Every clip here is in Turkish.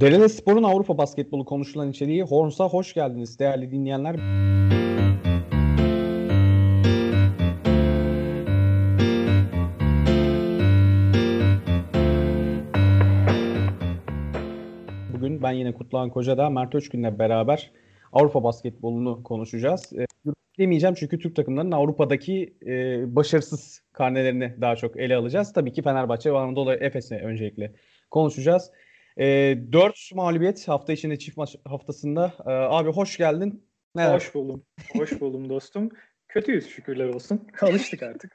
Derele Spor'un Avrupa basketbolu konuşulan içeriği Horns'a hoş geldiniz değerli dinleyenler. Bugün ben yine Kutluhan Koca'da Mert Özgün'le beraber Avrupa basketbolunu konuşacağız. E, demeyeceğim çünkü Türk takımlarının Avrupa'daki e, başarısız karnelerini daha çok ele alacağız. Tabii ki Fenerbahçe ve Anadolu Efes'e öncelikle konuşacağız. E, 4 mağlubiyet hafta içinde çift maç haftasında. E, abi hoş geldin. Merhaba. Hoş buldum. Hoş buldum dostum. Kötüyüz şükürler olsun. Alıştık artık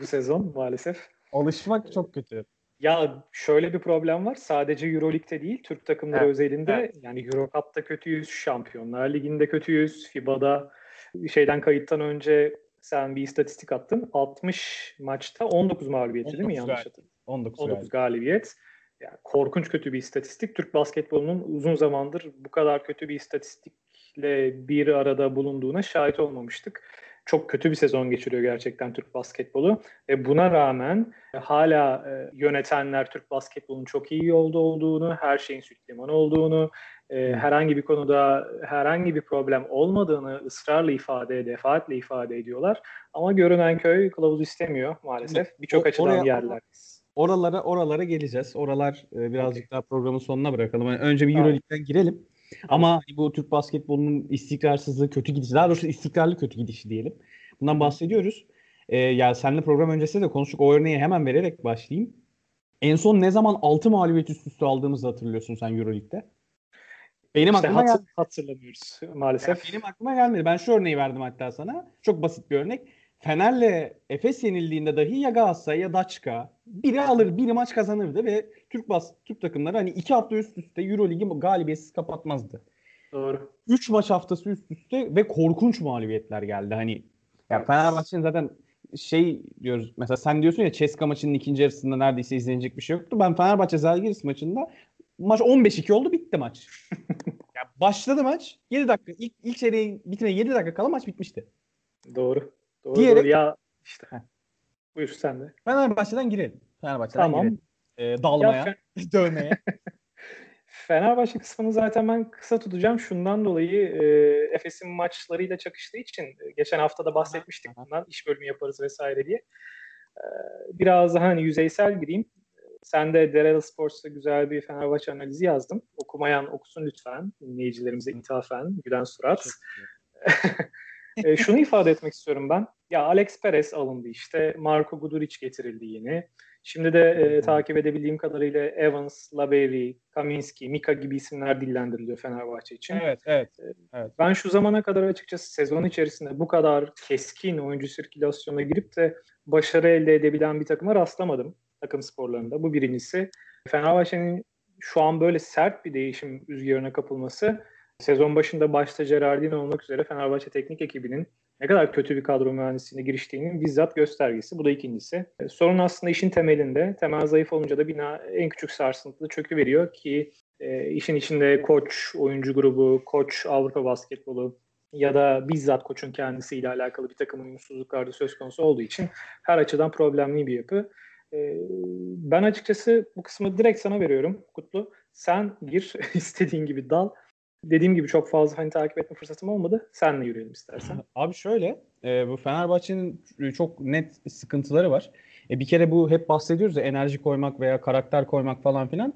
bu sezon maalesef. Alışmak çok kötü. Ya şöyle bir problem var. Sadece Euroleague'de değil, Türk takımları evet, özelinde evet. yani Euro Cup'ta kötüyüz, Şampiyonlar Ligi'nde kötüyüz, FIBA'da şeyden kayıttan önce sen bir istatistik attın. 60 maçta 19 mağlubiyeti değil mi? Yanlış hatırlıyorum. 19, 19 galibiyet. Yani korkunç kötü bir istatistik. Türk basketbolunun uzun zamandır bu kadar kötü bir istatistikle bir arada bulunduğuna şahit olmamıştık. Çok kötü bir sezon geçiriyor gerçekten Türk basketbolu. Ve buna rağmen hala e, yönetenler Türk basketbolunun çok iyi yolda olduğunu, her şeyin süt liman olduğunu, e, herhangi bir konuda herhangi bir problem olmadığını ısrarla ifade, defaatle ifade ediyorlar. Ama görünen köy kılavuz istemiyor maalesef. Birçok açıdan yerler. Oralara oralara geleceğiz. Oralar e, birazcık okay. daha programın sonuna bırakalım. Yani önce bir Euroleague'den girelim. Ama hani bu Türk basketbolunun istikrarsızlığı, kötü gidişi, daha doğrusu istikrarlı kötü gidişi diyelim. Bundan bahsediyoruz. Ee, yani seninle program öncesinde de konuştuk. O örneği hemen vererek başlayayım. En son ne zaman 6 mağlubiyet üst üste aldığımızı hatırlıyorsun sen Euroleague'de. Benim işte aklıma hatır, hatırlamıyoruz maalesef. Yani benim aklıma gelmedi. Ben şu örneği verdim hatta sana. Çok basit bir örnek. Fener'le Efes yenildiğinde dahi ya Galatasaray ya Daçka biri alır, biri maç kazanırdı ve Türk bas Türk takımları hani iki hafta üst üste EuroLeague'i galibiyetsiz kapatmazdı. Doğru. Üç maç haftası üst üste ve korkunç mağlubiyetler geldi. Hani ya Fenerbahçe'nin zaten şey diyoruz mesela sen diyorsun ya Ceska maçının ikinci yarısında neredeyse izlenecek bir şey yoktu. Ben Fenerbahçe Zalgiris maçında maç 15-2 oldu bitti maç. ya başladı maç 7 dakika ilk, ilk çeyreğin bitmeye 7 dakika kala maç bitmişti. Doğru. Doğru, Diyerek, doğru. Ya işte. Heh. Buyur sen de. Fenerbahçe'den girelim. Fenerbahçe'den tamam. girelim. Ee, dalmaya, Fen- dövmeye. Fenerbahçe kısmını zaten ben kısa tutacağım. Şundan dolayı e, Efes'in maçlarıyla çakıştığı için e, geçen hafta da bahsetmiştik bundan. iş bölümü yaparız vesaire diye. E, biraz daha hani yüzeysel gireyim. Sen de Derel Sports'ta güzel bir Fenerbahçe analizi yazdın. Okumayan okusun lütfen. Dinleyicilerimize ithafen. Gülen surat. e, şunu ifade etmek istiyorum ben. Ya Alex Perez alındı işte. Marco Guduric getirildi yeni. Şimdi de e, takip edebildiğim kadarıyla Evans, Laberi, Kaminski, Mika gibi isimler dillendiriliyor Fenerbahçe için. Evet, evet, evet. Ben şu zamana kadar açıkçası sezon içerisinde bu kadar keskin oyuncu sirkülasyonuna girip de başarı elde edebilen bir takıma rastlamadım takım sporlarında. Bu birincisi. Fenerbahçe'nin şu an böyle sert bir değişim rüzgarına kapılması sezon başında başta Gerardino olmak üzere Fenerbahçe teknik ekibinin ne kadar kötü bir kadro mühendisliğine giriştiğinin bizzat göstergesi. Bu da ikincisi. E, sorun aslında işin temelinde. Temel zayıf olunca da bina en küçük sarsıntıda çökü veriyor ki e, işin içinde koç, oyuncu grubu, koç Avrupa basketbolu ya da bizzat koçun kendisiyle alakalı bir takım uyumsuzluklar da söz konusu olduğu için her açıdan problemli bir yapı. E, ben açıkçası bu kısmı direkt sana veriyorum Kutlu. Sen gir istediğin gibi dal dediğim gibi çok fazla hani takip etme fırsatım olmadı. Senle yürüyelim istersen. Abi şöyle e, bu Fenerbahçe'nin çok net sıkıntıları var. E, bir kere bu hep bahsediyoruz ya enerji koymak veya karakter koymak falan filan.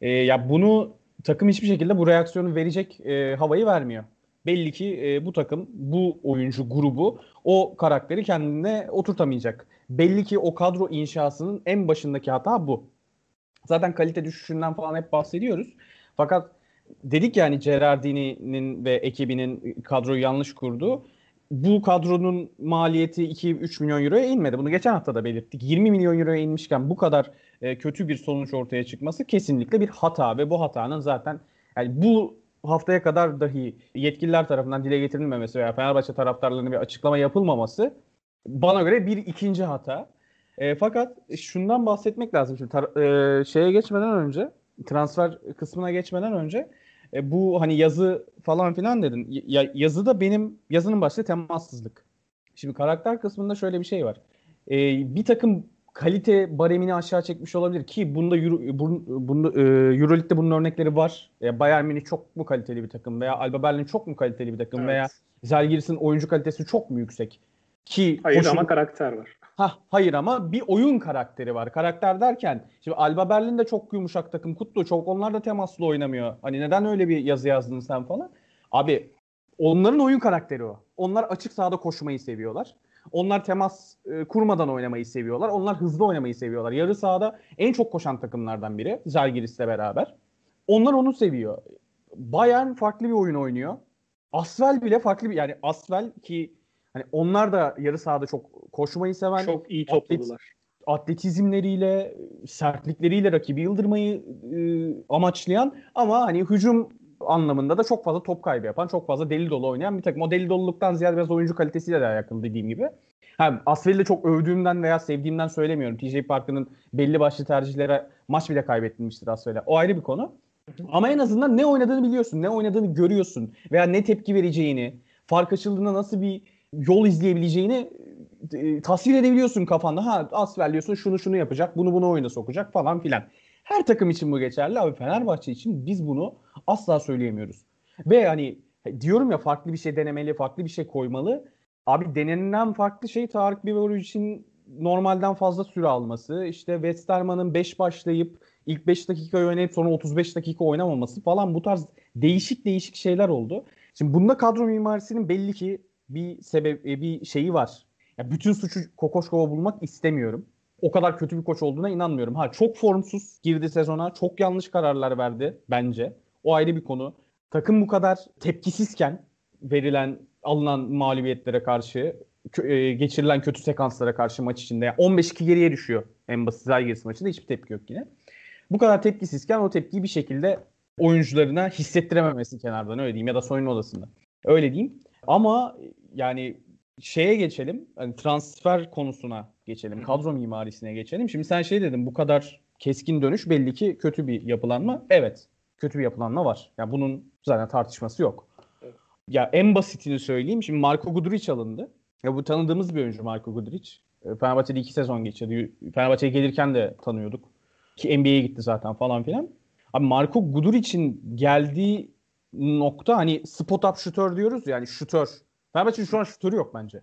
E, ya bunu takım hiçbir şekilde bu reaksiyonu verecek e, havayı vermiyor. Belli ki e, bu takım, bu oyuncu grubu o karakteri kendine oturtamayacak. Belli ki o kadro inşasının en başındaki hata bu. Zaten kalite düşüşünden falan hep bahsediyoruz. Fakat dedik yani Gerardini'nin ve ekibinin kadroyu yanlış kurdu. Bu kadronun maliyeti 2-3 milyon euroya inmedi. Bunu geçen hafta da belirttik. 20 milyon euroya inmişken bu kadar e, kötü bir sonuç ortaya çıkması kesinlikle bir hata ve bu hatanın zaten yani bu haftaya kadar dahi yetkililer tarafından dile getirilmemesi veya Fenerbahçe taraftarlarına bir açıklama yapılmaması bana göre bir ikinci hata. E, fakat şundan bahsetmek lazım. Şimdi tar- e, şeye geçmeden önce transfer kısmına geçmeden önce e, bu hani yazı falan filan dedin. Ya, yazıda benim yazının başlığı temassızlık. Şimdi karakter kısmında şöyle bir şey var. E, bir takım kalite baremini aşağı çekmiş olabilir ki bunda Euro, bunda, e, Euroleague'de bunun örnekleri var. E, Bayern Münih çok mu kaliteli bir takım veya Alba Berlin çok mu kaliteli bir takım evet. veya Zalgiris'in oyuncu kalitesi çok mu yüksek? Ki hayır koşul... ama karakter var. Ha hayır ama bir oyun karakteri var. Karakter derken şimdi Alba Berlin de çok yumuşak takım. Kutlu çok onlar da temaslı oynamıyor. Hani neden öyle bir yazı yazdın sen falan? Abi onların oyun karakteri o. Onlar açık sahada koşmayı seviyorlar. Onlar temas e, kurmadan oynamayı seviyorlar. Onlar hızlı oynamayı seviyorlar. Yarı sahada en çok koşan takımlardan biri Zalgiris'le beraber. Onlar onu seviyor. Bayern farklı bir oyun oynuyor. Asvel bile farklı bir yani Asvel ki hani onlar da yarı sahada çok koşmayı seven çok iyi topladılar. atletizmleriyle, sertlikleriyle rakibi yıldırmayı e, amaçlayan ama hani hücum anlamında da çok fazla top kaybı yapan, çok fazla deli dolu oynayan bir takım. O deli doluluktan ziyade biraz oyuncu kalitesiyle de alakalı dediğim gibi. Hem Asfel'i de çok övdüğümden veya sevdiğimden söylemiyorum. TJ Parker'ın belli başlı tercihlere maç bile kaybetmiştir Asfel'e. O ayrı bir konu. Ama en azından ne oynadığını biliyorsun, ne oynadığını görüyorsun veya ne tepki vereceğini, fark açıldığında nasıl bir yol izleyebileceğini e, tasvir edebiliyorsun kafanda. Ha Asfel diyorsun şunu şunu yapacak, bunu bunu oyuna sokacak falan filan. Her takım için bu geçerli abi. Fenerbahçe için biz bunu asla söyleyemiyoruz. Ve hani diyorum ya farklı bir şey denemeli, farklı bir şey koymalı. Abi denenen farklı şey Tarık Biberovic için normalden fazla süre alması. İşte Westerman'ın 5 başlayıp ilk 5 dakika oynayıp sonra 35 dakika oynamaması falan bu tarz değişik değişik şeyler oldu. Şimdi bunda kadro mimarisinin belli ki bir sebep e, bir şeyi var. Ya bütün suçu Kokoşkova bulmak istemiyorum o kadar kötü bir koç olduğuna inanmıyorum. Ha çok formsuz girdi sezona. Çok yanlış kararlar verdi bence. O ayrı bir konu. Takım bu kadar tepkisizken verilen alınan mağlubiyetlere karşı e, geçirilen kötü sekanslara karşı maç içinde yani 15-2 geriye düşüyor en basit Zalgiris maçında hiçbir tepki yok yine. Bu kadar tepkisizken o tepkiyi bir şekilde oyuncularına hissettirememesi kenardan öyle diyeyim ya da soyunma odasında. Öyle diyeyim. Ama yani şeye geçelim. Hani transfer konusuna geçelim. Kadro mimarisine geçelim. Şimdi sen şey dedin bu kadar keskin dönüş belli ki kötü bir yapılanma. Evet. Kötü bir yapılanma var. Ya yani bunun zaten tartışması yok. Evet. Ya en basitini söyleyeyim. Şimdi Marco Guduric alındı. Ya bu tanıdığımız bir oyuncu Marco Guduric. E, Fenerbahçe'de iki sezon geçirdi. Fenerbahçe'ye gelirken de tanıyorduk. Ki NBA'ye gitti zaten falan filan. Abi Marco Guduric'in geldiği nokta hani spot up şutör diyoruz ya yani şutör. Fenerbahçe'nin şu an şutörü yok bence.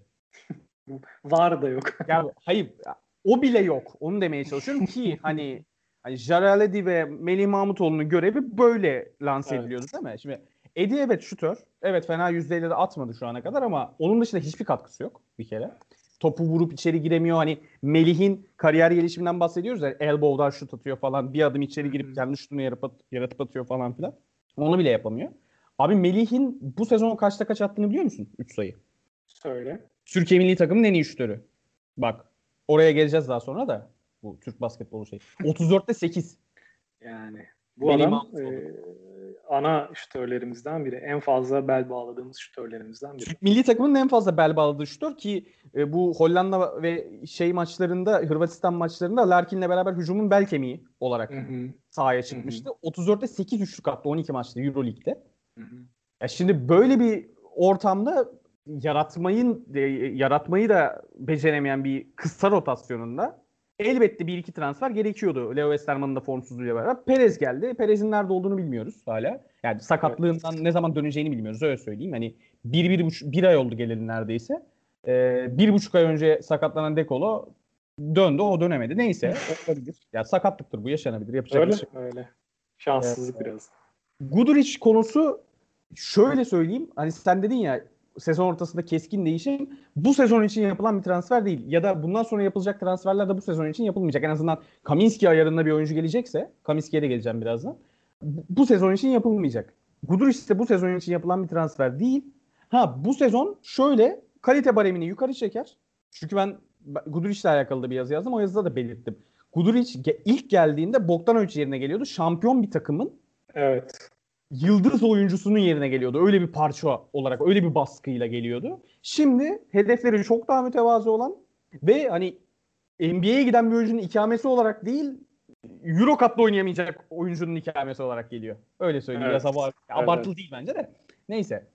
Var da yok. ya hayır o bile yok. Onu demeye çalışıyorum ki hani hani Jaraledi ve Melih Mahmutoğlu'nun görevi böyle lanse evet. ediliyordu değil mi? Şimdi Edi evet şutör. Evet fena yüzdeyle de atmadı şu ana kadar ama onun dışında hiçbir katkısı yok bir kere. Topu vurup içeri giremiyor. Hani Melih'in kariyer gelişiminden bahsediyoruz ya. Elbow'dan şut atıyor falan. Bir adım içeri girip kendi şutunu yaratıp, yaratıp atıyor falan filan. Onu bile yapamıyor. Abi Melih'in bu sezon kaçta kaç attığını biliyor musun? 3 sayı. Söyle. Türkiye milli takımının en iyi şutörü. Bak oraya geleceğiz daha sonra da. Bu Türk basketbolu şey. 34'te 8. Yani bu Benim adam e, ana şütörlerimizden biri. En fazla bel bağladığımız şütörlerimizden biri. Milli takımının en fazla bel bağladığı şütör ki e, bu Hollanda ve şey maçlarında Hırvatistan maçlarında Larkin'le beraber hücumun bel kemiği olarak hı hı. sahaya çıkmıştı. Hı hı. 34'te 8 üçlük attı 12 maçta Euroleague'de. Ya şimdi böyle bir ortamda yaratmayın e, yaratmayı da beceremeyen bir kısa rotasyonunda elbette bir iki transfer gerekiyordu. Leo Westerman'ın da formsuzluğuyla beraber. Perez geldi. Perez'in nerede olduğunu bilmiyoruz hala. Yani sakatlığından evet. ne zaman döneceğini bilmiyoruz öyle söyleyeyim. Hani bir, bir, buçuk, bir ay oldu geleli neredeyse. Ee, bir buçuk ay önce sakatlanan Dekolo döndü o dönemedi. Neyse olabilir. Ya sakatlıktır bu yaşanabilir. Yapacak öyle, bir şey. Öyle. Şanssızlık ee, biraz. Guduric konusu şöyle söyleyeyim. Hani sen dedin ya sezon ortasında keskin değişim bu sezon için yapılan bir transfer değil. Ya da bundan sonra yapılacak transferler de bu sezon için yapılmayacak. En azından Kaminski ayarında bir oyuncu gelecekse, Kaminski'ye de geleceğim birazdan. Bu sezon için yapılmayacak. Guduric ise bu sezon için yapılan bir transfer değil. Ha bu sezon şöyle kalite baremini yukarı çeker. Çünkü ben Guduric ile alakalı da bir yazı yazdım. O yazıda da belirttim. Guduric ilk geldiğinde Bogdanovic yerine geliyordu. Şampiyon bir takımın Evet yıldız oyuncusunun yerine geliyordu. Öyle bir parça olarak, öyle bir baskıyla geliyordu. Şimdi hedefleri çok daha mütevazı olan ve hani NBA'ye giden bir oyuncunun ikamesi olarak değil, Euro Cup'ta oynayamayacak oyuncunun ikamesi olarak geliyor. Öyle söyleyeyim. Evet. Biraz abart abartılı evet. değil bence de. Neyse.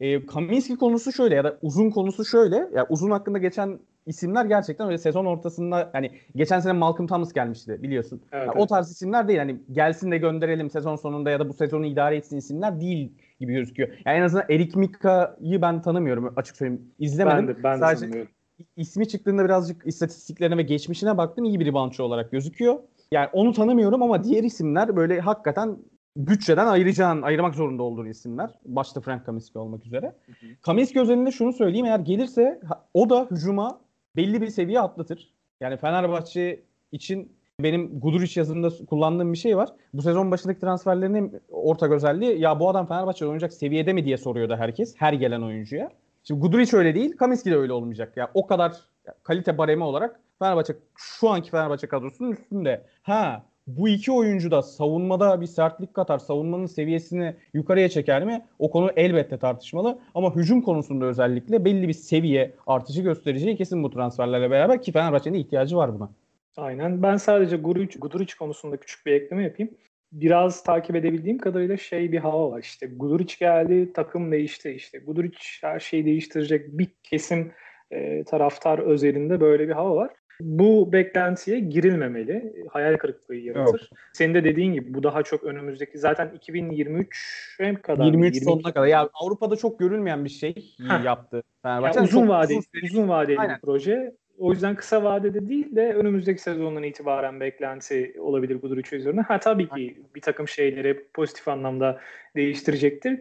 E, Kaminski konusu şöyle ya da uzun konusu şöyle. Ya uzun hakkında geçen isimler gerçekten öyle sezon ortasında yani geçen sene Malcolm Thomas gelmişti biliyorsun. Evet, yani evet. O tarz isimler değil hani gelsin de gönderelim sezon sonunda ya da bu sezonu idare etsin isimler değil gibi gözüküyor. Yani en azından Erik Mika'yı ben tanımıyorum açık söyleyeyim. İzlemedim. Ben de, ben de Sadece sanmıyorum. ismi çıktığında birazcık istatistiklerine ve geçmişine baktım. iyi bir reboundçı olarak gözüküyor. Yani onu tanımıyorum ama diğer isimler böyle hakikaten bütçeden ayıracağın, ayırmak zorunda olduğun isimler. Başta Frank Kaminsky olmak üzere. Kaminsky özelinde şunu söyleyeyim. Eğer gelirse o da hücuma belli bir seviye atlatır. Yani Fenerbahçe için benim Guduric yazımında kullandığım bir şey var. Bu sezon başındaki transferlerin en ortak özelliği ya bu adam Fenerbahçe'de oynayacak seviyede mi diye soruyordu herkes. Her gelen oyuncuya. Şimdi Guduric öyle değil. Kaminsky de öyle olmayacak. Ya o kadar kalite baremi olarak Fenerbahçe şu anki Fenerbahçe kadrosunun üstünde. Ha bu iki oyuncu da savunmada bir sertlik katar, savunmanın seviyesini yukarıya çeker mi? O konu elbette tartışmalı. Ama hücum konusunda özellikle belli bir seviye artışı göstereceği kesin bu transferlerle beraber ki Fenerbahçe'nin ihtiyacı var buna. Aynen. Ben sadece Guduric, Guduric konusunda küçük bir ekleme yapayım. Biraz takip edebildiğim kadarıyla şey bir hava var. İşte Guduric geldi, takım değişti. İşte Guduric her şeyi değiştirecek bir kesim e, taraftar özelinde böyle bir hava var. Bu beklentiye girilmemeli. Hayal kırıklığı yaratır. Senin de dediğin gibi bu daha çok önümüzdeki zaten 2023'e kadar 23 22 sonuna kadar. Ya Avrupa'da çok görülmeyen bir şey Heh. yaptı Yani Fenerbahçe. uzun Çok vadeli, uzun uzun, vadeli Aynen. bir proje. O yüzden kısa vadede değil de önümüzdeki sezondan itibaren beklenti olabilir Guduric üzerine. Ha tabii ki bir takım şeyleri pozitif anlamda değiştirecektir.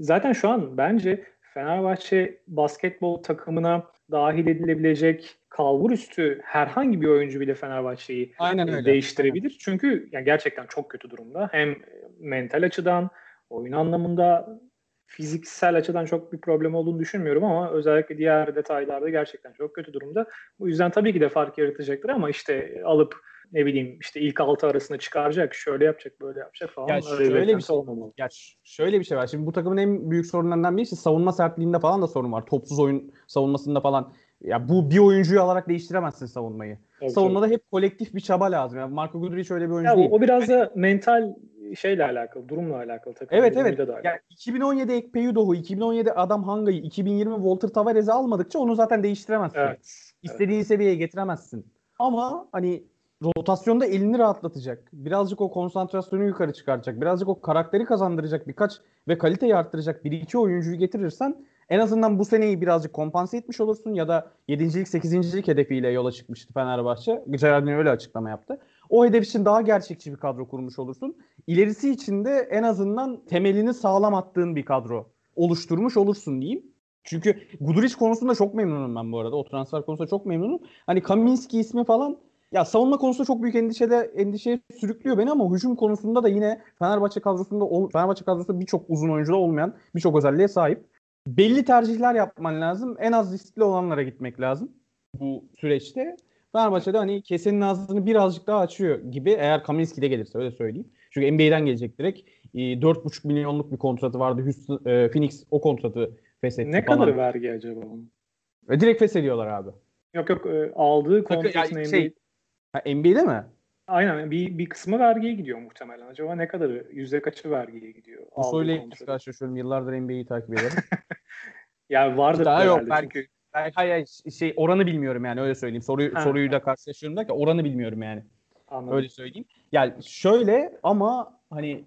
Zaten şu an bence Fenerbahçe basketbol takımına dahil edilebilecek kalbur üstü herhangi bir oyuncu bile Fenerbahçe'yi Aynen öyle. değiştirebilir. Çünkü yani gerçekten çok kötü durumda. Hem mental açıdan, oyun anlamında, fiziksel açıdan çok bir problem olduğunu düşünmüyorum ama özellikle diğer detaylarda gerçekten çok kötü durumda. Bu yüzden tabii ki de fark yaratacaktır ama işte alıp ne bileyim işte ilk altı arasında çıkaracak, şöyle yapacak, böyle yapacak falan. Ya öyle şöyle bir şey- olmamalı. Ya şöyle bir şey var. Şimdi bu takımın en büyük sorunlarından birisi savunma sertliğinde falan da sorun var. Topsuz oyun savunmasında falan. Ya bu bir oyuncuyu alarak değiştiremezsin savunmayı. Tabii, Savunmada hep kolektif bir çaba lazım. Yani Marco Guduric öyle bir oyuncu Ya değil. o, o biraz da mental şeyle alakalı, durumla alakalı. Takım Evet evet. Yani 2017 Ekpeyu Doğu, 2017 Adam Hanga'yı, 2020 Walter Tavares'i almadıkça onu zaten değiştiremezsin. Evet. evet. İstediğin seviyeye getiremezsin. Ama hani rotasyonda elini rahatlatacak. Birazcık o konsantrasyonu yukarı çıkaracak. Birazcık o karakteri kazandıracak birkaç ve kaliteyi arttıracak bir iki oyuncuyu getirirsen en azından bu seneyi birazcık kompanse etmiş olursun ya da 7.lik 8.lik hedefiyle yola çıkmıştı Fenerbahçe. Gerardin öyle açıklama yaptı. O hedef için daha gerçekçi bir kadro kurmuş olursun. İlerisi için de en azından temelini sağlam attığın bir kadro oluşturmuş olursun diyeyim. Çünkü Guduric konusunda çok memnunum ben bu arada. O transfer konusunda çok memnunum. Hani Kaminski ismi falan ya savunma konusunda çok büyük endişede endişeye sürüklüyor beni ama hücum konusunda da yine Fenerbahçe kadrosunda Fenerbahçe kadrosunda birçok uzun oyuncuda olmayan birçok özelliğe sahip. Belli tercihler yapman lazım. En az riskli olanlara gitmek lazım bu süreçte. Fenerbahçe'de hani kesenin ağzını birazcık daha açıyor gibi eğer Kaminski de gelirse öyle söyleyeyim. Çünkü NBA'den gelecek direkt. E, 4,5 milyonluk bir kontratı vardı. Houston, e, Phoenix o kontratı feshetti Ne falan. kadar vergi acaba onun? Ve direkt feshediyorlar abi. Yok yok e, aldığı kontratın ya NBA şey- Ha, NBA'de mi? Aynen bir, bir kısmı vergiye gidiyor muhtemelen. Acaba ne kadarı, yüzde kaçı vergiye gidiyor? Bu defa karşılaşıyorum. Yıllardır NBA'yi takip ederim. Yani vardır Daha yok belki. Hayır, hayır şey oranı bilmiyorum yani öyle söyleyeyim. Soruyu Ha. soruyu da karşılaşıyorum derken oranı bilmiyorum yani. anladım. Öyle söyleyeyim. Yani şöyle ama hani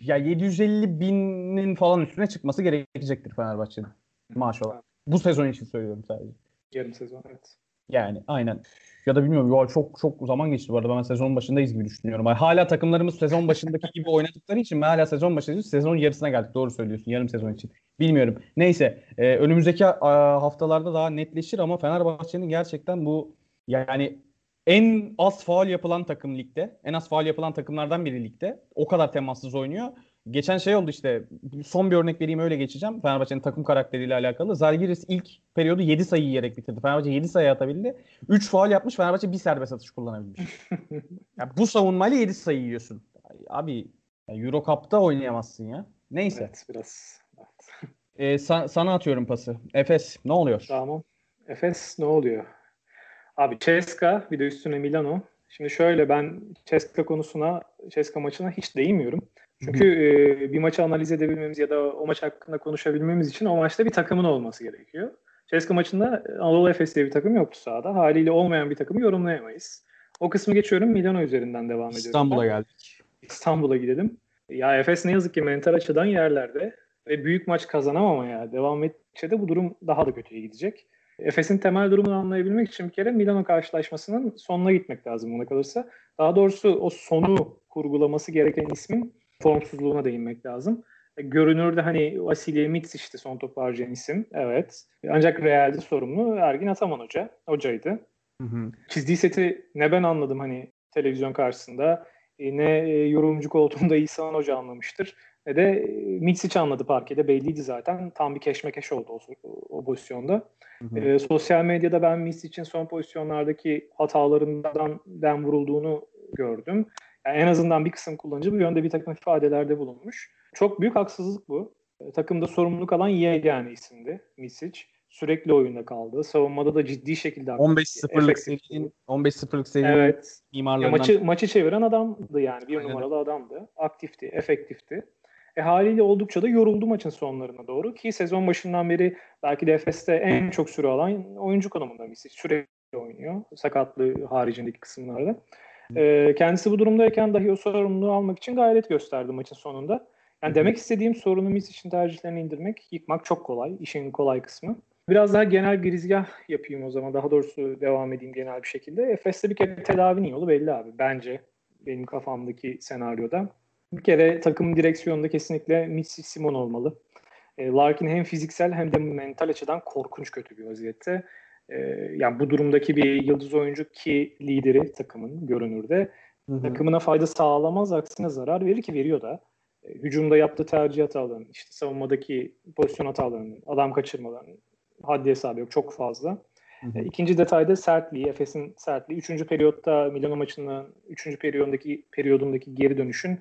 ya 750 binin falan üstüne çıkması gerekecektir Fenerbahçe'nin maaş olarak. Bu sezon için söylüyorum sadece. Yarım sezon evet. Yani aynen. Ya da bilmiyorum. Ya çok çok zaman geçti bu arada. Ben sezon başındayız gibi düşünüyorum. Hala takımlarımız sezon başındaki gibi oynadıkları için ben hala sezon başındayız. Sezon yarısına geldik. Doğru söylüyorsun. Yarım sezon için. Bilmiyorum. Neyse. e, önümüzdeki haftalarda daha netleşir ama Fenerbahçe'nin gerçekten bu yani en az faal yapılan takım ligde. En az faal yapılan takımlardan biri ligde. O kadar temassız oynuyor. Geçen şey oldu işte son bir örnek vereyim öyle geçeceğim. Fenerbahçe'nin takım karakteriyle alakalı. Zalgiris ilk periyodu 7 sayı yiyerek bitirdi. Fenerbahçe 7 sayı atabildi. 3 faal yapmış Fenerbahçe bir serbest atış kullanabilmiş. ya bu savunmayla 7 sayı yiyorsun. Abi Euro Cup'ta oynayamazsın ya. Neyse. Evet biraz. Evet. Ee, sa- sana atıyorum pası. Efes ne oluyor? Tamam. Efes ne oluyor? Abi Ceska bir de üstüne Milano. Şimdi şöyle ben Ceska konusuna, Ceska maçına hiç değinmiyorum. Çünkü e, bir maçı analiz edebilmemiz ya da o maç hakkında konuşabilmemiz için o maçta bir takımın olması gerekiyor. Ceska maçında Anadolu Efes diye bir takım yoktu sahada. Haliyle olmayan bir takımı yorumlayamayız. O kısmı geçiyorum. Milano üzerinden devam ediyorum. İstanbul'a geldik. İstanbul'a gidelim. Ya Efes ne yazık ki mental açıdan yerlerde ve büyük maç kazanamamaya devam ettikçe de bu durum daha da kötüye gidecek. Efes'in temel durumunu anlayabilmek için bir kere Milano karşılaşmasının sonuna gitmek lazım ona kalırsa. Daha doğrusu o sonu kurgulaması gereken ismin formsuzluğuna değinmek lazım. E, görünürde hani Vasilya Mitsic'ti son topu harcayan isim. Evet. Ancak realde sorumlu Ergin Ataman Hoca. Hocaydı. Hı hı. Çizdiği seti ne ben anladım hani televizyon karşısında e, ne e, yorumcu koltuğunda İhsan Hoca anlamıştır ne de Mitsic anladı parkede belliydi zaten. Tam bir keşmekeş oldu o, o pozisyonda. Hı hı. E, sosyal medyada ben Mitsic'in son pozisyonlardaki hatalarından den vurulduğunu gördüm. Yani en azından bir kısım kullanıcı bu yönde bir takım ifadelerde bulunmuş. Çok büyük haksızlık bu. E, takımda sorumluluk alan Yegane isimdi Misic. Sürekli oyunda kaldı. Savunmada da ciddi şekilde 15-0'lık serinin 15-0'lık serinin evet. mimarlarından. Ya maçı, maçı çeviren adamdı yani. Bir Aynen. numaralı adamdı. Aktifti, efektifti. E, haliyle oldukça da yoruldu maçın sonlarına doğru ki sezon başından beri belki de Efes'te en çok süre alan oyuncu konumunda Misic. Sürekli oynuyor. Sakatlığı haricindeki kısımlarda. E, kendisi bu durumdayken dahi o sorumluluğu almak için gayret gösterdi maçın sonunda. Yani demek istediğim sorunu Mis için tercihlerini indirmek, yıkmak çok kolay. İşin kolay kısmı. Biraz daha genel girizgah yapayım o zaman. Daha doğrusu devam edeyim genel bir şekilde. Efes'te bir kere tedavinin yolu belli abi. Bence benim kafamdaki senaryoda. Bir kere takım direksiyonunda kesinlikle Mitsi Simon olmalı. Larkin hem fiziksel hem de mental açıdan korkunç kötü bir vaziyette. E, yani bu durumdaki bir yıldız oyuncu ki lideri takımın görünürde. Hı hı. Takımına fayda sağlamaz aksine zarar verir ki veriyor da. E, hücumda yaptığı tercih hatalarının, işte savunmadaki pozisyon hatalarının, adam kaçırmalarının haddi hesabı yok. Çok fazla. Hı hı. E, ikinci detayda sertliği, Efes'in sertliği. Üçüncü periyotta Milano maçının üçüncü periyodundaki, periyodundaki geri dönüşün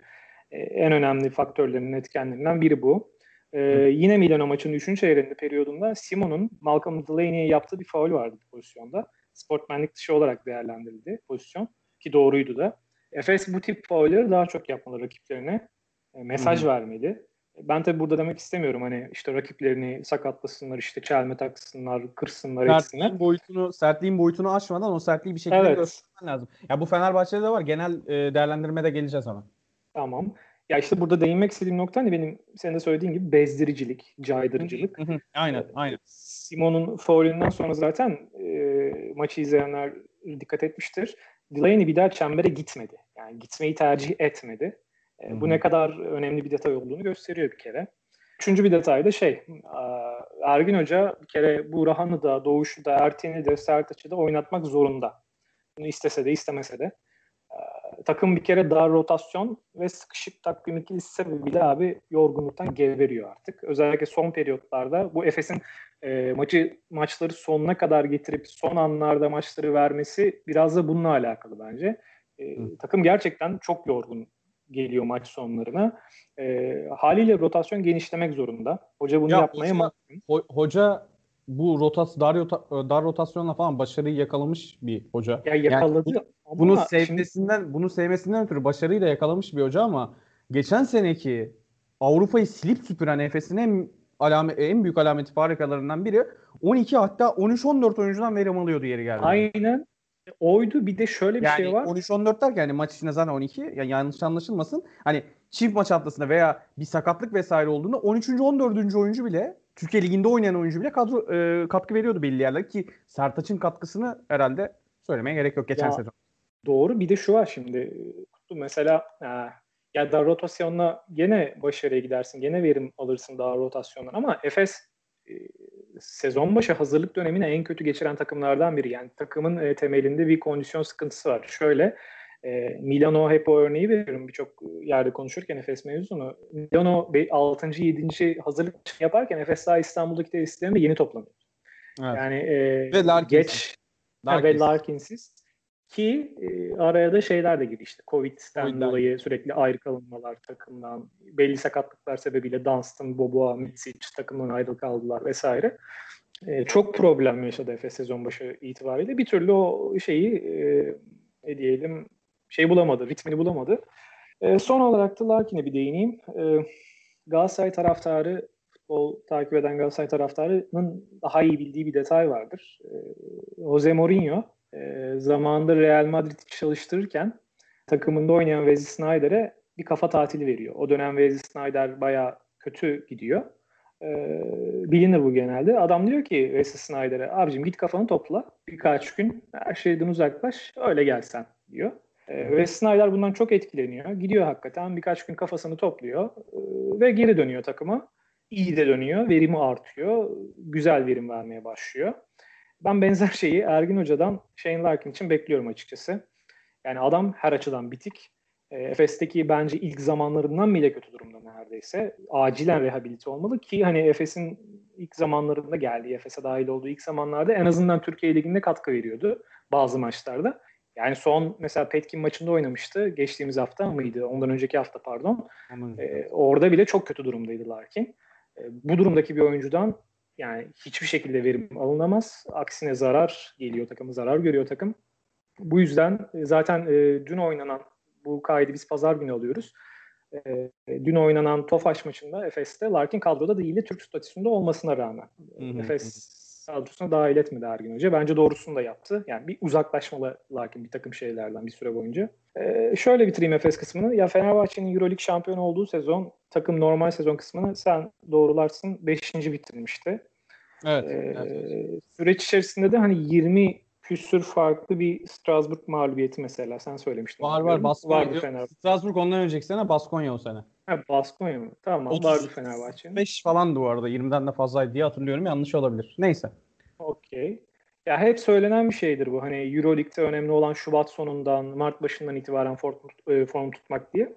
e, en önemli faktörlerinin etkenlerinden biri bu. Ee, yine Milano maçının 3. çeyreğinde periyodunda Simon'un Malcolm Delaney'e yaptığı bir faul vardı bu pozisyonda. Sportmenlik dışı olarak değerlendirildi pozisyon ki doğruydu da. Efes bu tip faulleri daha çok yapmalı rakiplerine. E, mesaj Hı. vermeli. Ben tabi burada demek istemiyorum hani işte rakiplerini sakatlasınlar, işte çelme taksınlar, kırsınlar, sertliğin etsinler. boyutunu, sertliğin boyutunu aşmadan o sertliği bir şekilde evet. göstermen lazım. Ya bu Fenerbahçe'de de var. Genel e, değerlendirmede geleceğiz ama. Tamam. Ya işte burada değinmek istediğim nokta hani benim senin de söylediğin gibi bezdiricilik, caydırıcılık. aynen, aynen. Simon'un faulünden sonra zaten e, maçı izleyenler dikkat etmiştir. Delaney bir daha çembere gitmedi. Yani gitmeyi tercih etmedi. E, bu ne kadar önemli bir detay olduğunu gösteriyor bir kere. Üçüncü bir detay da şey, Ergin Hoca bir kere bu Rahan'ı da, Doğuş'u da, Erten'i de, Sertaç'ı da oynatmak zorunda. Bunu istese de istemese de takım bir kere dar rotasyon ve sıkışık takvim ikilisi sebebiyle abi yorgunluktan geveriyor artık. Özellikle son periyotlarda bu Efes'in e, maçı maçları sonuna kadar getirip son anlarda maçları vermesi biraz da bununla alakalı bence. E, takım gerçekten çok yorgun geliyor maç sonlarına. E, haliyle rotasyon genişlemek zorunda. Hoca bunu ya, yapmaya mahkum. Ho- hoca bu rotas dar, dar rotasyonla falan başarıyı yakalamış bir hoca. Ya yakaladı. Yani, ama bunu sevmesinden şimdi... bunu sevmesinden ötürü başarıyı da yakalamış bir hoca ama geçen seneki Avrupa'yı silip süpüren Efes'in en alamet, en büyük alameti farikalarından biri 12 hatta 13-14 oyuncudan verim alıyordu yeri geldi. Aynen. Oydu. Bir de şöyle bir yani şey var. 13-14 derken yani maç içinde zaten 12. Yani yanlış anlaşılmasın. Hani çift maç haftasında veya bir sakatlık vesaire olduğunda 13. 14. oyuncu bile Türkiye Ligi'nde oynayan oyuncu bile kadro e, katkı veriyordu belli yerlere ki Sertaç'ın katkısını herhalde söylemeye gerek yok geçen ya, sezon. Doğru. Bir de şu var şimdi. Kutlu mesela e, ya da rotasyonla gene başarıya gidersin. Gene verim alırsın daha rotasyondan ama Efes e, sezon başı hazırlık dönemini en kötü geçiren takımlardan biri. Yani takımın e, temelinde bir kondisyon sıkıntısı var. Şöyle e, Milano hep o örneği veriyorum birçok yerde konuşurken Efes mevzunu. Milano 6. 7. hazırlık yaparken Efes daha İstanbul'daki tesislerinde yeni toplanıyor. Evet. Yani e, ve Larkins. geç Larkins. ve Larkinsiz ki e, araya da şeyler de girdi işte Covid'den Covid'den. dolayı sürekli ayrı kalınmalar takımdan belli sakatlıklar sebebiyle Dunstan, Boboa, Mitsic takımdan ayrı kaldılar vesaire. E, çok problem yaşadı Efes sezon başı itibariyle. Bir türlü o şeyi e, ne diyelim şey bulamadı, ritmini bulamadı. E, son olarak da Larkin'e bir değineyim. E, Galatasaray taraftarı futbol takip eden Galatasaray taraftarının daha iyi bildiği bir detay vardır. E, Jose Mourinho e, zamanında Real Madrid çalıştırırken takımında oynayan Wesley Snyder'e bir kafa tatili veriyor. O dönem Wesley Snyder baya kötü gidiyor. E, bilinir bu genelde. Adam diyor ki Wesley Snyder'e abicim git kafanı topla. Birkaç gün her şeyden uzaklaş öyle gelsen diyor. E, ve Snyder bundan çok etkileniyor. Gidiyor hakikaten birkaç gün kafasını topluyor e, ve geri dönüyor takıma. İyi de dönüyor, verimi artıyor, güzel verim vermeye başlıyor. Ben benzer şeyi Ergin Hoca'dan Shane Larkin için bekliyorum açıkçası. Yani adam her açıdan bitik. E, Efes'teki bence ilk zamanlarından bile kötü durumda neredeyse. Acilen rehabilite olmalı ki hani Efes'in ilk zamanlarında geldiği, Efes'e dahil olduğu ilk zamanlarda en azından Türkiye Ligi'nde katkı veriyordu bazı maçlarda. Yani son mesela Petkin maçında oynamıştı. Geçtiğimiz hafta mıydı? Ondan önceki hafta pardon. Ee, orada bile çok kötü durumdaydı Larkin. Ee, bu durumdaki bir oyuncudan yani hiçbir şekilde verim alınamaz. Aksine zarar geliyor takımı, zarar görüyor takım. Bu yüzden e, zaten e, dün oynanan bu kaydı biz pazar günü alıyoruz. E, dün oynanan Tofaş maçında Efes'te Larkin kadroda değildi Türk statüsünde olmasına rağmen. Hı hı. Efes kadrosuna dahil etmedi Ergin Hoca. Bence doğrusunu da yaptı. Yani bir uzaklaşmalı lakin bir takım şeylerden bir süre boyunca. Ee, şöyle bitireyim Efes kısmını. Ya Fenerbahçe'nin Euroleague şampiyonu olduğu sezon takım normal sezon kısmını sen doğrularsın 5. bitirmişti. Evet, ee, evet. Süreç içerisinde de hani 20 küsür farklı bir Strasbourg mağlubiyeti mesela sen söylemiştin. Var var Baskonya. Vardı Fenerbahçe. Strasbourg ondan önceki sene Baskonya o sene. Ha Baskonya mı? Tamam 30, vardı Fenerbahçe. 5 falandı bu arada 20'den de fazlaydı diye hatırlıyorum yanlış olabilir. Neyse. Okey. Ya hep söylenen bir şeydir bu. Hani Euroleague'de önemli olan Şubat sonundan, Mart başından itibaren form, e, form tutmak diye.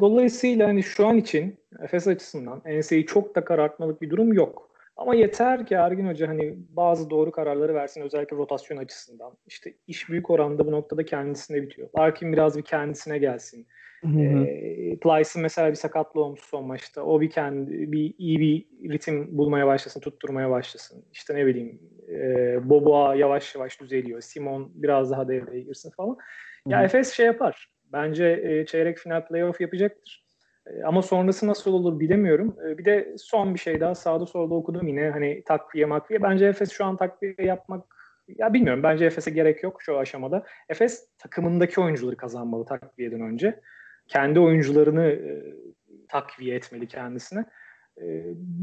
Dolayısıyla hani şu an için Efes açısından NSA'yı çok da karartmalık bir durum yok. Ama yeter ki Ergin Hoca hani bazı doğru kararları versin özellikle rotasyon açısından. İşte iş büyük oranda bu noktada kendisine bitiyor. Larkin biraz bir kendisine gelsin. E, Plyce'ın mesela bir sakatlı olmuş son maçta. O bir kendi bir iyi bir ritim bulmaya başlasın, tutturmaya başlasın. İşte ne bileyim e, Boboa yavaş yavaş düzeliyor. Simon biraz daha devreye girsin falan. Ya Hı-hı. Efes şey yapar. Bence e, çeyrek final playoff yapacaktır. E, ama sonrası nasıl olur bilemiyorum. E, bir de son bir şey daha sağda solda okudum yine hani takviye makviye. Bence Efes şu an takviye yapmak ya bilmiyorum. Bence Efes'e gerek yok şu aşamada. Efes takımındaki oyuncuları kazanmalı takviyeden önce kendi oyuncularını e, takviye etmeli kendisine. E,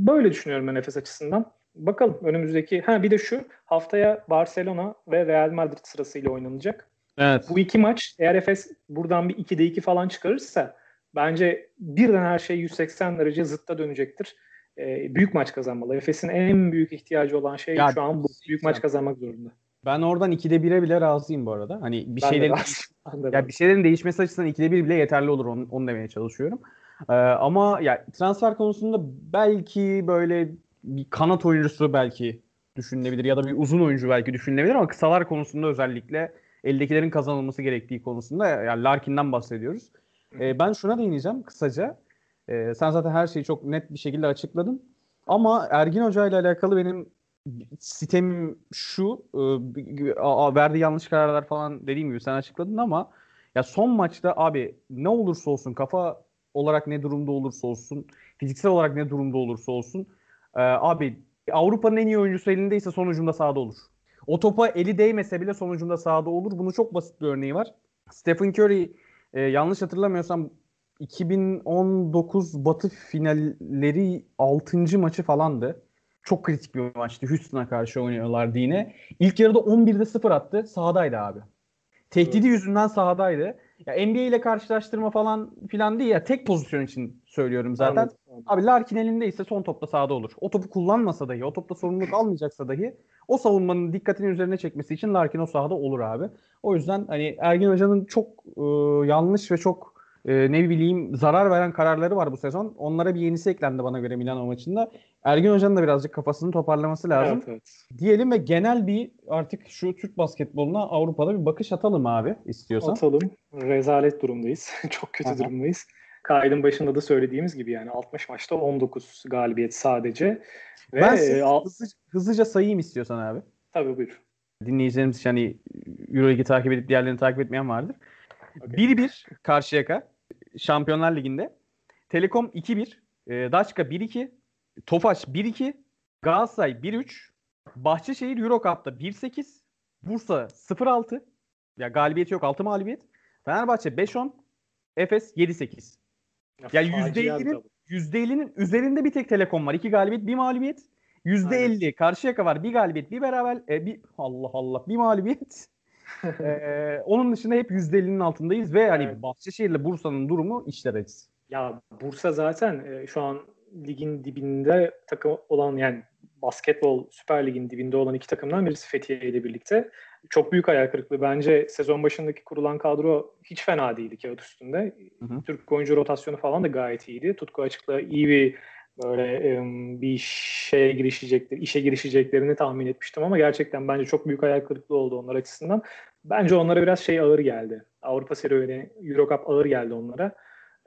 böyle düşünüyorum ben Efes açısından. Bakalım önümüzdeki ha bir de şu haftaya Barcelona ve Real Madrid sırasıyla oynanacak. Evet. Bu iki maç eğer Efes buradan bir 2'de 2 falan çıkarırsa bence birden her şey 180 derece zıtta dönecektir. Ee, büyük maç kazanmalı. Efes'in en büyük ihtiyacı olan şey ya, şu an bu. Büyük maç kazanmak zorunda. Ben oradan 2'de 1'e bile razıyım bu arada. Hani bir ben şeylerin de ya bir şeylerin değişmesi açısından 2'de 1 bile yeterli olur onu, onu demeye çalışıyorum. Ee, ama ya transfer konusunda belki böyle bir kanat oyuncusu belki düşünülebilir ya da bir uzun oyuncu belki düşünülebilir ama kısalar konusunda özellikle eldekilerin kazanılması gerektiği konusunda yani Larkin'den bahsediyoruz. Ee, ben şuna değineceğim kısaca. Ee, sen zaten her şeyi çok net bir şekilde açıkladın. Ama Ergin Hoca ile alakalı benim sitem şu e, verdiği yanlış kararlar falan dediğim gibi sen açıkladın ama ya son maçta abi ne olursa olsun kafa olarak ne durumda olursa olsun fiziksel olarak ne durumda olursa olsun e, abi Avrupa'nın en iyi oyuncusu elindeyse sonucunda sahada olur. O topa eli değmese bile sonucunda sahada olur. Bunun çok basit bir örneği var. Stephen Curry e, yanlış hatırlamıyorsam 2019 Batı finalleri 6. maçı falandı. Çok kritik bir maçtı. Houston'a karşı oynuyorlardı yine. İlk yarıda 11'de 0 attı. Sahadaydı abi. Tehdidi evet. yüzünden sahadaydı. Ya NBA ile karşılaştırma falan filan değil ya tek pozisyon için söylüyorum zaten. Anladım, anladım. Abi Larkin elindeyse son topta sahada olur. O topu kullanmasa dahi, o topta sorumluluk almayacaksa dahi o savunmanın dikkatini üzerine çekmesi için Larkin o sahada olur abi. O yüzden hani Ergin Hoca'nın çok e, yanlış ve çok e, ne bileyim zarar veren kararları var bu sezon. Onlara bir yenisi eklendi bana göre Milano maçında. Ergin Hoca'nın da birazcık kafasını toparlaması lazım. Evet, evet. Diyelim ve genel bir artık şu Türk basketboluna Avrupa'da bir bakış atalım abi istiyorsan. Atalım. Rezalet durumdayız. Çok kötü Aha. durumdayız. Kaydın başında da söylediğimiz gibi yani 60 maçta 19 galibiyet sadece. Ve ben size al- hızlıca, hızlıca sayayım istiyorsan abi. Tabii buyur. Dinleyicilerimiz için hani Euroleague'i takip edip diğerlerini takip etmeyen vardır. Okay. 1-1 Karşıyaka Şampiyonlar Ligi'nde. Telekom 2-1, e, Daçka 1-2, Tofaş 1-2, Galatasaray 1-3, Bahçeşehir Euro Cup'ta 1-8, Bursa 0-6. Ya galibiyeti yok 6 mağlubiyet. Fenerbahçe 5-10, Efes 7-8. Yani %50'nin %50'nin üzerinde bir tek Telekom var. 2 galibiyet, bir mağlubiyet. %50 Aynen. Karşıyaka var. Bir galibiyet, bir beraber, e, bir Allah Allah, bir mağlubiyet. ee, onun dışında hep %50'nin altındayız ve hani evet. Bahçeşehir'le Bursa'nın durumu işler acısı. Ya Bursa zaten e, şu an ligin dibinde takım olan yani basketbol Süper Lig'in dibinde olan iki takımdan birisi Fethiye ile birlikte. Çok büyük hayal kırıklığı. Bence sezon başındaki kurulan kadro hiç fena değildi kağıt üstünde. Hı hı. Türk oyuncu rotasyonu falan da gayet iyiydi. Tutku Açık'la iyi bir böyle bir şeye girişecekler, işe girişeceklerini tahmin etmiştim ama gerçekten bence çok büyük hayal kırıklığı oldu onlar açısından. Bence onlara biraz şey ağır geldi. Avrupa serüveni, Euro Cup ağır geldi onlara.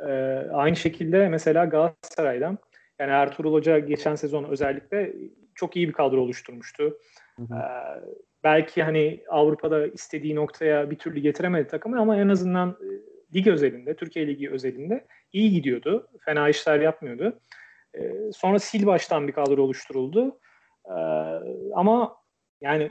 Ee, aynı şekilde mesela Galatasaray'dan yani Ertuğrul Hoca geçen sezon özellikle çok iyi bir kadro oluşturmuştu. Hı hı. Ee, belki hani Avrupa'da istediği noktaya bir türlü getiremedi takımı ama en azından e, lig özelinde, Türkiye Ligi özelinde iyi gidiyordu. Fena işler yapmıyordu. E, sonra sil baştan bir kadro oluşturuldu. E, ama yani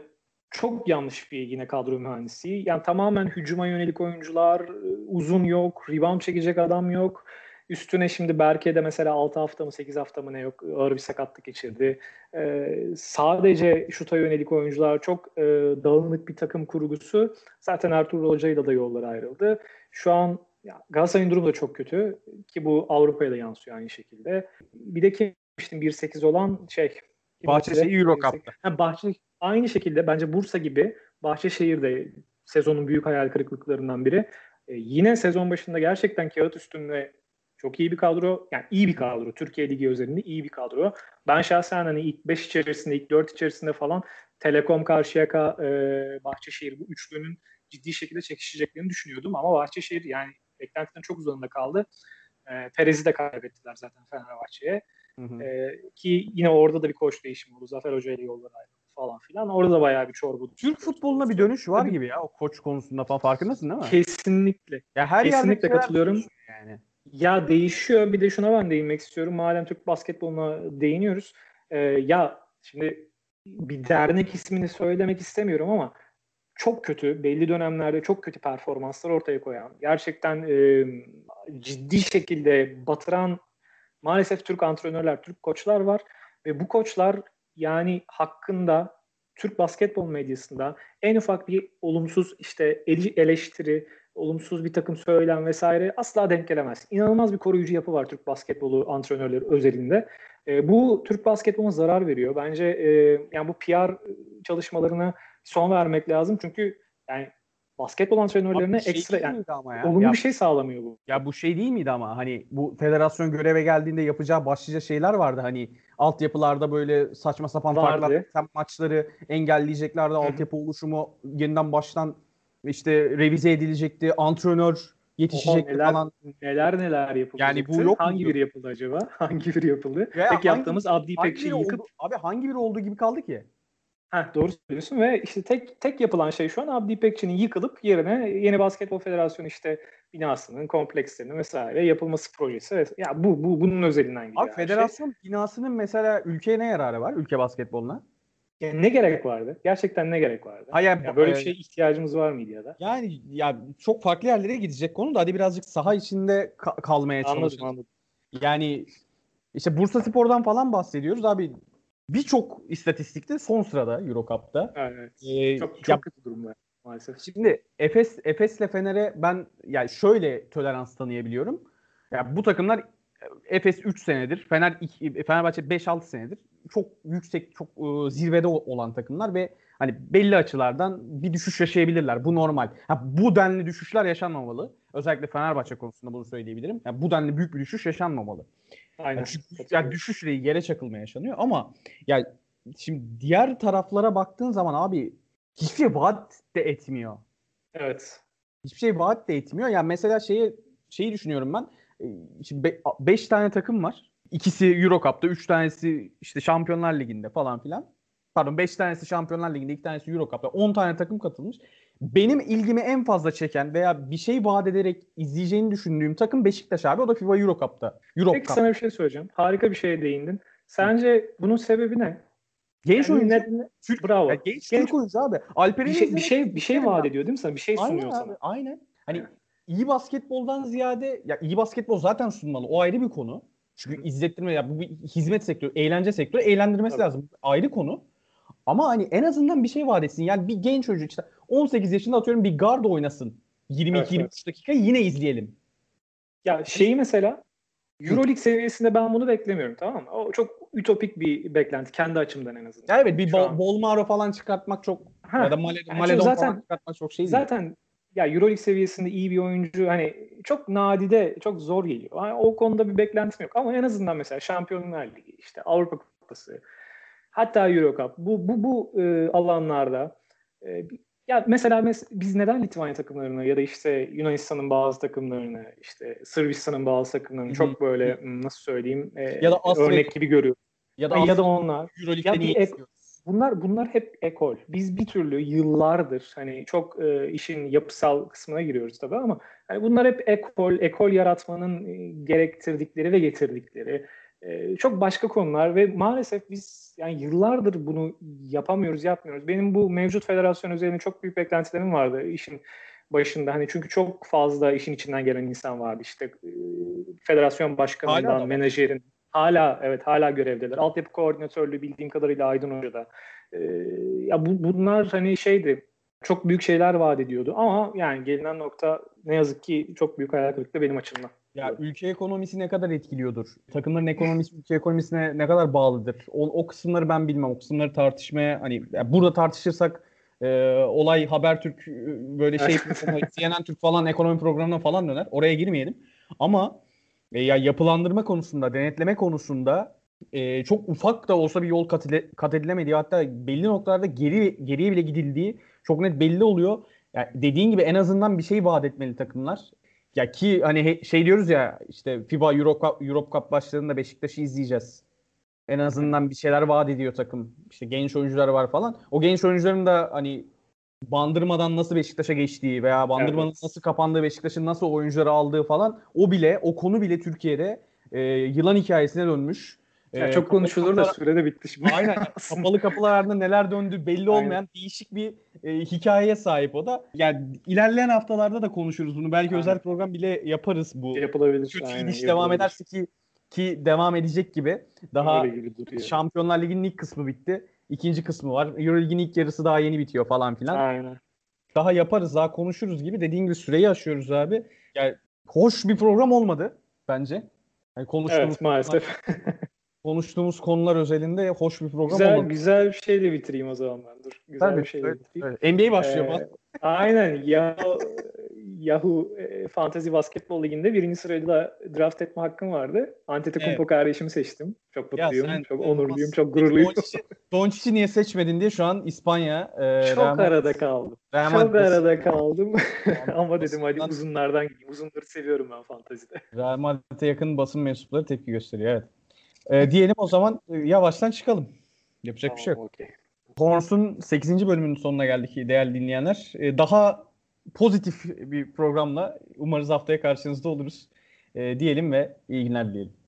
çok yanlış bir yine kadro mühendisi. Yani tamamen hücuma yönelik oyuncular, uzun yok, rebound çekecek adam yok. Üstüne şimdi Berke'de mesela 6 hafta mı 8 hafta mı ne yok ağır bir sakatlık geçirdi. Ee, sadece şuta yönelik oyuncular çok e, dağınık bir takım kurgusu. Zaten Ertuğrul Hoca'yla da yollar ayrıldı. Şu an ya Galatasaray'ın durumu da çok kötü ki bu Avrupa'ya da yansıyor aynı şekilde. Bir de kim demiştim 1-8 olan şey Bahçeşehir Euro Cup'ta. Ha, Bahçe, aynı şekilde bence Bursa gibi Bahçeşehir de sezonun büyük hayal kırıklıklarından biri. Ee, yine sezon başında gerçekten kağıt üstünde çok iyi bir kadro. Yani iyi bir kadro. Türkiye Ligi özelinde iyi bir kadro. Ben şahsen hani ilk 5 içerisinde, ilk 4 içerisinde falan Telekom, Karşıyaka, e, Bahçeşehir bu üçlünün ciddi şekilde çekişeceklerini düşünüyordum. Ama Bahçeşehir yani beklentiden çok uzanında kaldı. E, Perez'i de kaybettiler zaten Fenerbahçe'ye. E, ki yine orada da bir koç değişimi oldu. Zafer Hoca ile yollar ayrıldı falan filan. Orada da bayağı bir çorba. Türk futboluna bir dönüş var gibi ya o koç konusunda falan farkındasın değil mi? Kesinlikle. Ya her Kesinlikle katılıyorum. Yani. Ya değişiyor. Bir de şuna ben değinmek istiyorum. Madem Türk basketboluna değiniyoruz. E, ya şimdi bir dernek ismini söylemek istemiyorum ama çok kötü, belli dönemlerde çok kötü performanslar ortaya koyan, gerçekten e, ciddi şekilde batıran maalesef Türk antrenörler, Türk koçlar var ve bu koçlar yani hakkında Türk basketbol medyasında en ufak bir olumsuz işte eleştiri, olumsuz bir takım söylem vesaire asla denk gelemez. İnanılmaz bir koruyucu yapı var Türk basketbolu antrenörleri özelinde. E, bu Türk basketboluna zarar veriyor. Bence e, yani bu PR çalışmalarına son vermek lazım. Çünkü yani basketbol antrenörlerine şey ekstra yani ama ya. olumlu ya, bir şey sağlamıyor bu. Ya bu şey değil miydi ama hani bu federasyon göreve geldiğinde yapacağı başlıca şeyler vardı hani altyapılarda böyle saçma sapan farklar maçları engelleyeceklerdi altyapı oluşumu yeniden baştan işte revize edilecekti antrenör yetişecekti neler, falan. Neler neler yapıldı. Yani bu yok Hangi biri yapıldı acaba? hangi biri yapıldı? Veya Tek hangi, yaptığımız Abdi İpekçi'yi yıkıp. Oldu, abi hangi biri olduğu gibi kaldı ki? Heh, doğru söylüyorsun ve işte tek tek yapılan şey şu an Abdi İpekçi'nin yıkılıp yerine yeni basketbol federasyonu işte binasının komplekslerinin vesaire yapılması projesi. Ya bu bu bunun özelinden gidiyor. Abi federasyon şey. binasının mesela ülkeye ne yararı var ülke basketboluna? Yani ne gerek vardı? Gerçekten ne gerek vardı? Hayır, yani böyle bir şey ihtiyacımız var mıydı ya da? Yani ya çok farklı yerlere gidecek konu da hadi birazcık saha içinde ka- kalmaya çalışalım. Anladım, anladım. Yani işte Bursa Spor'dan falan bahsediyoruz abi birçok istatistikte son sırada Eurocup'ta. Evet. Ee, çok çok ya, kötü durumda maalesef. Şimdi Efes Efes'le Fener'e ben yani şöyle tolerans tanıyabiliyorum. Ya yani bu takımlar Efes 3 senedir, Fener 2, Fenerbahçe 5-6 senedir çok yüksek, çok e, zirvede olan takımlar ve hani belli açılardan bir düşüş yaşayabilirler. Bu normal. Ha, bu denli düşüşler yaşanmamalı. Özellikle Fenerbahçe konusunda bunu söyleyebilirim. Yani bu denli büyük bir düşüş yaşanmamalı. Aynen. Yani, yani düşüşle yere çakılma yaşanıyor ama yani şimdi diğer taraflara baktığın zaman abi hiçbir şey vaat de etmiyor. Evet. Hiçbir şey vaat de etmiyor. Yani mesela şeyi şeyi düşünüyorum ben. Ee, şimdi 5 be- tane takım var. İkisi Euro Cup'ta, 3 tanesi işte Şampiyonlar Ligi'nde falan filan. Pardon 5 tanesi Şampiyonlar Ligi'nde, 2 tanesi Euro Cup'ta. 10 tane takım katılmış. Benim ilgimi en fazla çeken veya bir şey vaat ederek izleyeceğini düşündüğüm takım Beşiktaş abi. O da FIBA Euro Cup'ta. Euro Peki Cup. sana bir şey söyleyeceğim. Harika bir şeye değindin. Sence bunun sebebi ne? Genç Yani oyuncu. ne- Türk, Bravo. Ya genç, Genç- Türk oyuncu abi. Alperen'i bir şey bir şey bir şey vaat ediyor değil mi sana? Bir şey Aynen sunuyor abi, sana. aynen. Hani iyi basketboldan ziyade ya iyi basketbol zaten sunmalı. O ayrı bir konu. Çünkü izlettirme ya bu bir hizmet sektörü, eğlence sektörü eğlendirmesi Tabii. lazım. Ayrı konu. Ama hani en azından bir şey vaat etsin. Yani bir genç çocuk işte 18 yaşında atıyorum bir guard oynasın. 22-23 Evet, evet. dakika yine izleyelim. Ya şeyi mesela Euroleague seviyesinde ben bunu beklemiyorum tamam mı? O çok ütopik bir beklenti kendi açımdan en azından. Ya evet bir bol. Bolmaro falan çıkartmak çok Ha, ya da Male, yani Maledon zaten- falan çıkartmak çok şey değil. Zaten ya Euroleague seviyesinde iyi bir oyuncu hani çok nadide çok zor geliyor. Yani o konuda bir beklentim yok ama en azından mesela Şampiyonlar Ligi işte Avrupa Kupası hatta Euro Cup bu bu bu e, alanlarda e, ya mesela mes- biz neden Litvanya takımlarını ya da işte Yunanistan'ın bazı takımlarını işte Sırbistan'ın bazı takımlarını çok böyle hmm, nasıl söyleyeyim e, Ya da Asya- örnek gibi görüyoruz. ya da, Ya da onlar Ya bir ek-? Bunlar bunlar hep ekol. Biz bir türlü yıllardır hani çok e, işin yapısal kısmına giriyoruz tabii ama hani bunlar hep ekol, ekol yaratmanın e, gerektirdikleri ve getirdikleri e, çok başka konular ve maalesef biz yani yıllardır bunu yapamıyoruz, yapmıyoruz. Benim bu mevcut federasyon üzerine çok büyük beklentilerim vardı işin başında. Hani çünkü çok fazla işin içinden gelen insan vardı. İşte e, federasyon Hala da başkanından, var. menajerin Hala evet hala görevdeler. Altyapı koordinatörlüğü bildiğim kadarıyla Aydın Hoca'da. Ee, ya bu, bunlar hani şeydi çok büyük şeyler vaat ediyordu ama yani gelinen nokta ne yazık ki çok büyük hayal kırıklığı benim açımdan. Ya ülke ekonomisi ne kadar etkiliyordur? Takımların ekonomisi ülke ekonomisine ne kadar bağlıdır? O, o kısımları ben bilmem. O kısımları tartışmaya hani ya burada tartışırsak e, olay Habertürk e, böyle şey CNN Türk falan ekonomi programına falan döner. Oraya girmeyelim. Ama e, ya yapılandırma konusunda, denetleme konusunda e, çok ufak da olsa bir yol kat, edile- kat edilemediği hatta belli noktalarda geri geriye bile gidildiği çok net belli oluyor. Ya dediğin gibi en azından bir şey vaat etmeli takımlar. Ya ki hani şey diyoruz ya işte FIBA Euro Cup, Europe Cup başladığında Beşiktaş'ı izleyeceğiz. En azından bir şeyler vaat ediyor takım. İşte genç oyuncular var falan. O genç oyuncuların da hani Bandırmadan nasıl Beşiktaş'a geçtiği veya Bandırma'nın Evet. nasıl kapandığı, Beşiktaş'ın nasıl oyuncuları aldığı falan o bile o konu bile Türkiye'de e, yılan hikayesine dönmüş. Ya E, çok konuşulur da süre de bitti şimdi. Aynen. Kapalı kapılar ardında neler döndüğü belli Aynen. olmayan değişik bir e, hikayeye sahip o da. Yani ilerleyen haftalarda da konuşuruz bunu. Belki Aynen. özel program bile yaparız bu. yapılabilir. Kötü Aynen, gidiş devam ederse ki ki devam edecek gibi. Daha gibi. Şampiyonlar Ligi'nin ilk kısmı bitti. İkinci kısmı var. Euroleague'in ilk yarısı daha yeni bitiyor falan filan. Aynen. Daha yaparız, daha konuşuruz gibi. Dediğin gibi süreyi aşıyoruz abi. Yani hoş bir program olmadı bence. Yani konuştuğumuz, Evet maalesef. konuştuğumuz konular özelinde hoş bir program güzel olmadı. güzel bir şeyle bitireyim o zaman ben. Dur. Güzel Tabii, bir şeyle evet, bitireyim. evet. NBA başlıyor Ee, aynen. Yahoo, Yahoo e, Fantasy Basketbol Ligi'nde birinci sırayla draft etme hakkım vardı. Antetokounmpo kardeşimi seçtim. Çok Ya mutluyum. sen çok onurluyum. Çok gururluyum. Doncic'i niye seçmedin diye şu an İspanya e, çok Madrid- arada kaldım. Real Çok Madrid- arada kaldım. Ama dedim hadi uzunlardan gideyim. Uzunları seviyorum ben fantazide. Real Madrid'e yakın basın mensupları tepki gösteriyor evet. E, diyelim o zaman e, yavaştan çıkalım. Yapacak bir şey yok. Tamam, okey. Horns'un 8. bölümünün sonuna geldik değerli dinleyenler. E, daha pozitif bir programla umarız haftaya karşınızda oluruz. E, diyelim ve iyi günler dileyelim.